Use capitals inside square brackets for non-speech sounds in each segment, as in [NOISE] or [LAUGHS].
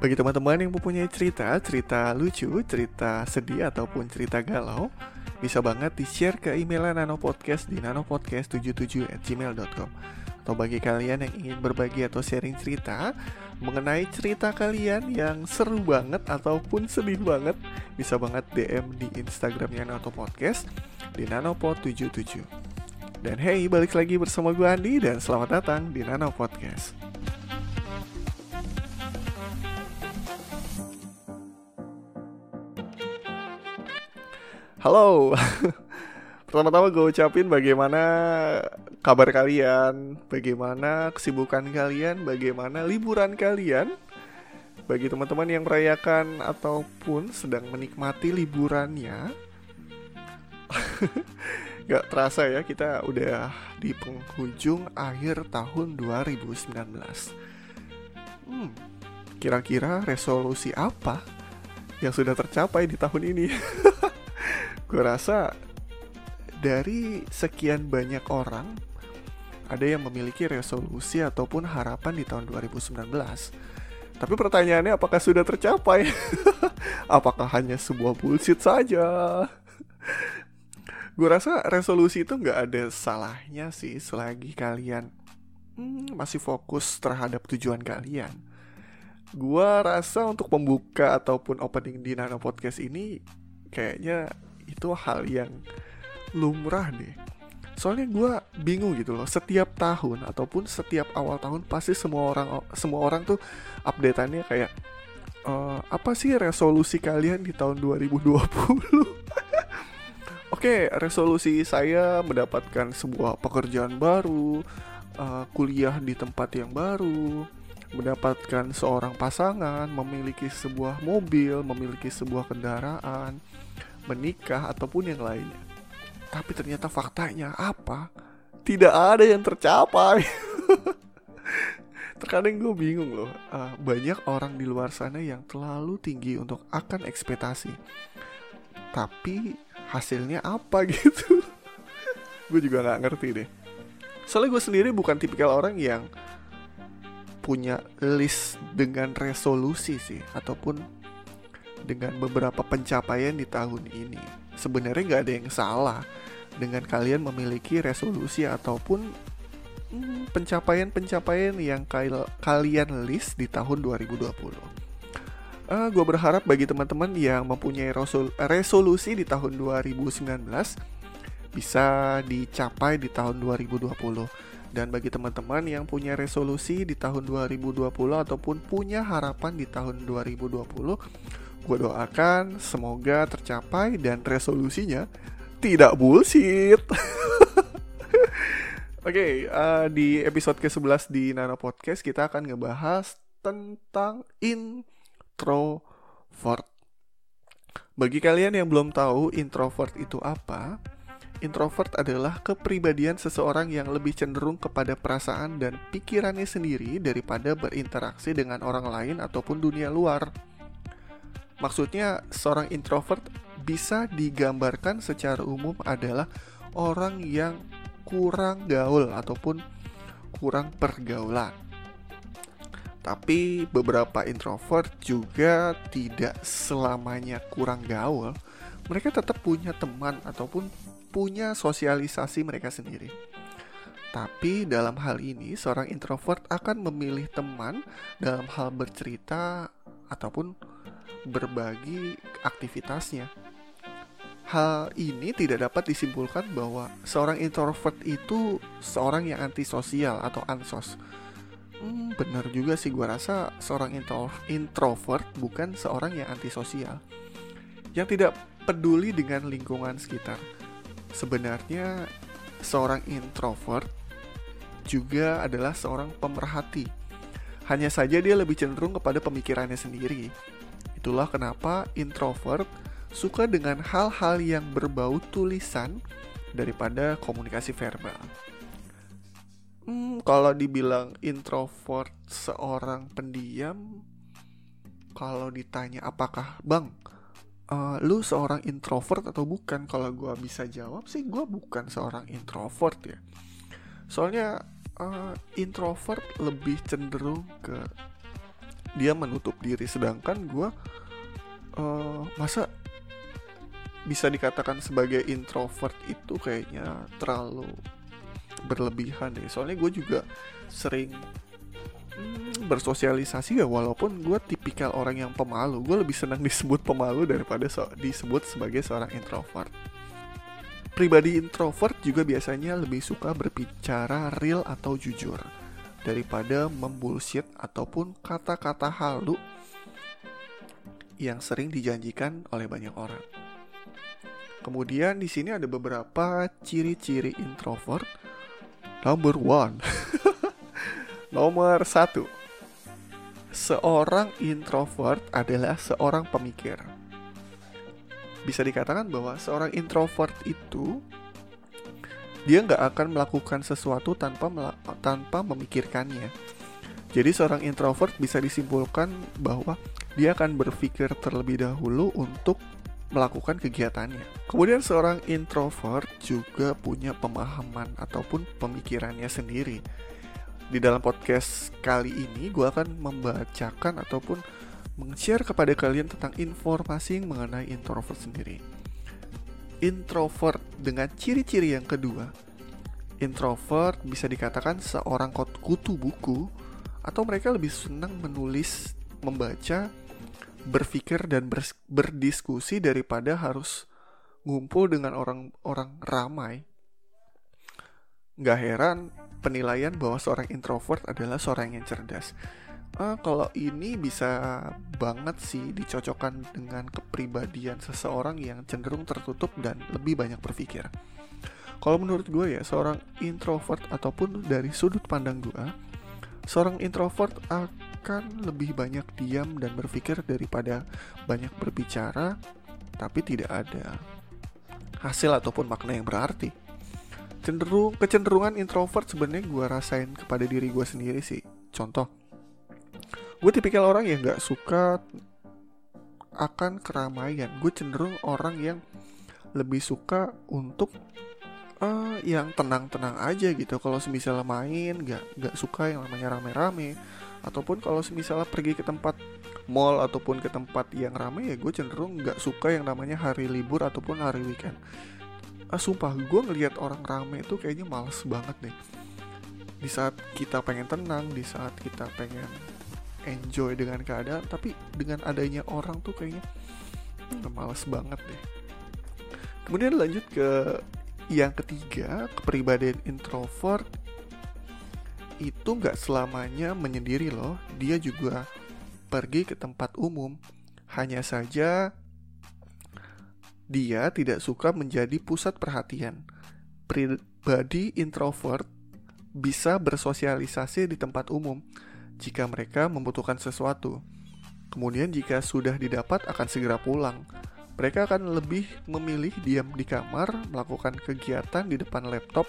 Bagi teman-teman yang mempunyai cerita, cerita lucu, cerita sedih, ataupun cerita galau, bisa banget di-share ke email nanopodcast di nanopodcast77@gmail.com. Atau bagi kalian yang ingin berbagi atau sharing cerita mengenai cerita kalian yang seru banget ataupun sedih banget, bisa banget DM di Instagramnya Nano Podcast di nanopod77. Dan hey, balik lagi bersama gue Andi dan selamat datang di Nano Podcast. Halo, [LAUGHS] pertama-tama gue ucapin bagaimana kabar kalian, bagaimana kesibukan kalian, bagaimana liburan kalian. Bagi teman-teman yang merayakan ataupun sedang menikmati liburannya, [LAUGHS] gak terasa ya kita udah di penghujung akhir tahun 2019. Hmm, kira-kira resolusi apa yang sudah tercapai di tahun ini? [LAUGHS] gue rasa dari sekian banyak orang ada yang memiliki resolusi ataupun harapan di tahun 2019. Tapi pertanyaannya apakah sudah tercapai? [LAUGHS] apakah hanya sebuah bullshit saja? gue rasa resolusi itu nggak ada salahnya sih selagi kalian hmm, masih fokus terhadap tujuan kalian. Gue rasa untuk membuka ataupun opening di Nano Podcast ini kayaknya itu hal yang lumrah deh. Soalnya gue bingung gitu loh setiap tahun ataupun setiap awal tahun pasti semua orang semua orang tuh updateannya kayak uh, apa sih resolusi kalian di tahun 2020 [LAUGHS] Oke, okay, resolusi saya mendapatkan sebuah pekerjaan baru, uh, kuliah di tempat yang baru, mendapatkan seorang pasangan, memiliki sebuah mobil, memiliki sebuah kendaraan, menikah ataupun yang lainnya. Tapi ternyata faktanya apa? Tidak ada yang tercapai. [LAUGHS] Terkadang gue bingung loh, uh, banyak orang di luar sana yang terlalu tinggi untuk akan ekspektasi. Tapi hasilnya apa [LAUGHS] gitu? gue juga gak ngerti deh. Soalnya gue sendiri bukan tipikal orang yang punya list dengan resolusi sih, ataupun dengan beberapa pencapaian di tahun ini. Sebenarnya nggak ada yang salah dengan kalian memiliki resolusi ataupun hmm, pencapaian-pencapaian yang kalian list di tahun 2020. Uh, gue berharap bagi teman-teman yang mempunyai resolusi di tahun 2019 bisa dicapai di tahun 2020 dan bagi teman-teman yang punya resolusi di tahun 2020 ataupun punya harapan di tahun 2020 Gue doakan semoga tercapai dan resolusinya tidak bullshit. [LAUGHS] Oke, okay, uh, eh, di episode ke-11 di Nano Podcast kita akan ngebahas tentang introvert. Bagi kalian yang belum tahu introvert itu apa, introvert adalah kepribadian seseorang yang lebih cenderung kepada perasaan dan pikirannya sendiri daripada berinteraksi dengan orang lain ataupun dunia luar. Maksudnya seorang introvert bisa digambarkan secara umum adalah orang yang kurang gaul ataupun kurang pergaulan. Tapi beberapa introvert juga tidak selamanya kurang gaul. Mereka tetap punya teman ataupun punya sosialisasi mereka sendiri. Tapi dalam hal ini seorang introvert akan memilih teman dalam hal bercerita ataupun berbagi aktivitasnya. Hal ini tidak dapat disimpulkan bahwa seorang introvert itu seorang yang antisosial atau ansos. Hmm, benar juga sih gue rasa seorang intro introvert bukan seorang yang antisosial. Yang tidak peduli dengan lingkungan sekitar. Sebenarnya seorang introvert juga adalah seorang pemerhati. Hanya saja dia lebih cenderung kepada pemikirannya sendiri Itulah kenapa introvert suka dengan hal-hal yang berbau tulisan daripada komunikasi verbal. Hmm, kalau dibilang introvert seorang pendiam, kalau ditanya apakah bang, uh, lu seorang introvert atau bukan? Kalau gue bisa jawab sih, gue bukan seorang introvert ya. Soalnya uh, introvert lebih cenderung ke dia menutup diri. Sedangkan gue uh, masa bisa dikatakan sebagai introvert itu kayaknya terlalu berlebihan deh. Soalnya gue juga sering hmm, bersosialisasi ya walaupun gue tipikal orang yang pemalu. Gue lebih senang disebut pemalu daripada so disebut sebagai seorang introvert. Pribadi introvert juga biasanya lebih suka berbicara real atau jujur daripada membullshit ataupun kata-kata halu yang sering dijanjikan oleh banyak orang. Kemudian di sini ada beberapa ciri-ciri introvert. Number one, [LAUGHS] nomor satu, seorang introvert adalah seorang pemikir. Bisa dikatakan bahwa seorang introvert itu dia nggak akan melakukan sesuatu tanpa tanpa memikirkannya. Jadi seorang introvert bisa disimpulkan bahwa dia akan berpikir terlebih dahulu untuk melakukan kegiatannya. Kemudian seorang introvert juga punya pemahaman ataupun pemikirannya sendiri. Di dalam podcast kali ini gue akan membacakan ataupun meng-share kepada kalian tentang informasi mengenai introvert sendiri. Introvert dengan ciri-ciri yang kedua, introvert bisa dikatakan seorang kutu buku atau mereka lebih senang menulis, membaca, berpikir dan berdiskusi daripada harus ngumpul dengan orang-orang ramai. Gak heran penilaian bahwa seorang introvert adalah seorang yang cerdas. Uh, kalau ini bisa banget sih dicocokkan dengan kepribadian seseorang yang cenderung tertutup dan lebih banyak berpikir. Kalau menurut gue ya, seorang introvert ataupun dari sudut pandang gue, seorang introvert akan lebih banyak diam dan berpikir daripada banyak berbicara, tapi tidak ada hasil ataupun makna yang berarti. Cenderung kecenderungan introvert sebenarnya gue rasain kepada diri gue sendiri sih. Contoh, gue tipikal orang yang gak suka akan keramaian. Gue cenderung orang yang lebih suka untuk uh, yang tenang-tenang aja gitu. Kalau misalnya main, gak gak suka yang namanya rame-rame ataupun kalau misalnya pergi ke tempat mall ataupun ke tempat yang ramai ya gue cenderung nggak suka yang namanya hari libur ataupun hari weekend ah, sumpah gue ngelihat orang rame itu kayaknya males banget deh di saat kita pengen tenang di saat kita pengen enjoy dengan keadaan tapi dengan adanya orang tuh kayaknya hmm, males banget deh kemudian lanjut ke yang ketiga kepribadian introvert itu nggak selamanya menyendiri loh. Dia juga pergi ke tempat umum. Hanya saja dia tidak suka menjadi pusat perhatian. Pribadi introvert bisa bersosialisasi di tempat umum jika mereka membutuhkan sesuatu. Kemudian jika sudah didapat akan segera pulang. Mereka akan lebih memilih diam di kamar, melakukan kegiatan di depan laptop,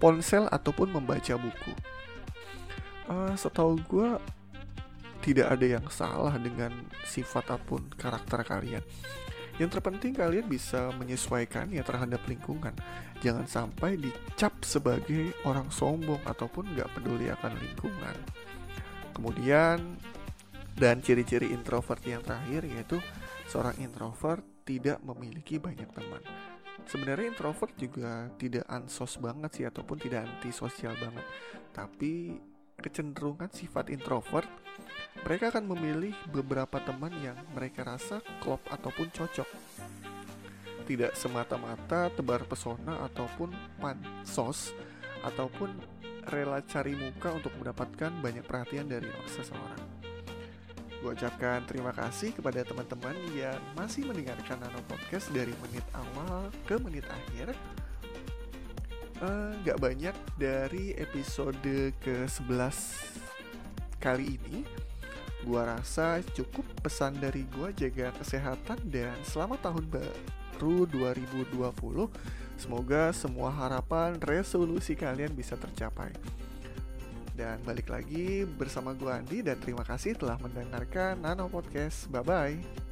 ponsel ataupun membaca buku uh, setahu gue tidak ada yang salah dengan sifat ataupun karakter kalian. Yang terpenting kalian bisa menyesuaikan ya terhadap lingkungan. Jangan sampai dicap sebagai orang sombong ataupun nggak peduli akan lingkungan. Kemudian dan ciri-ciri introvert yang terakhir yaitu seorang introvert tidak memiliki banyak teman. Sebenarnya introvert juga tidak ansos banget sih ataupun tidak antisosial banget. Tapi kecenderungan sifat introvert, mereka akan memilih beberapa teman yang mereka rasa klop ataupun cocok. Tidak semata-mata tebar pesona ataupun pansos ataupun rela cari muka untuk mendapatkan banyak perhatian dari seseorang. Gue ucapkan terima kasih kepada teman-teman yang masih mendengarkan Nano Podcast dari menit awal ke menit akhir uh, gak banyak dari episode ke-11 kali ini Gua rasa cukup pesan dari gua jaga kesehatan dan selamat tahun baru 2020 Semoga semua harapan resolusi kalian bisa tercapai dan balik lagi bersama gue Andi dan terima kasih telah mendengarkan Nano Podcast. Bye bye.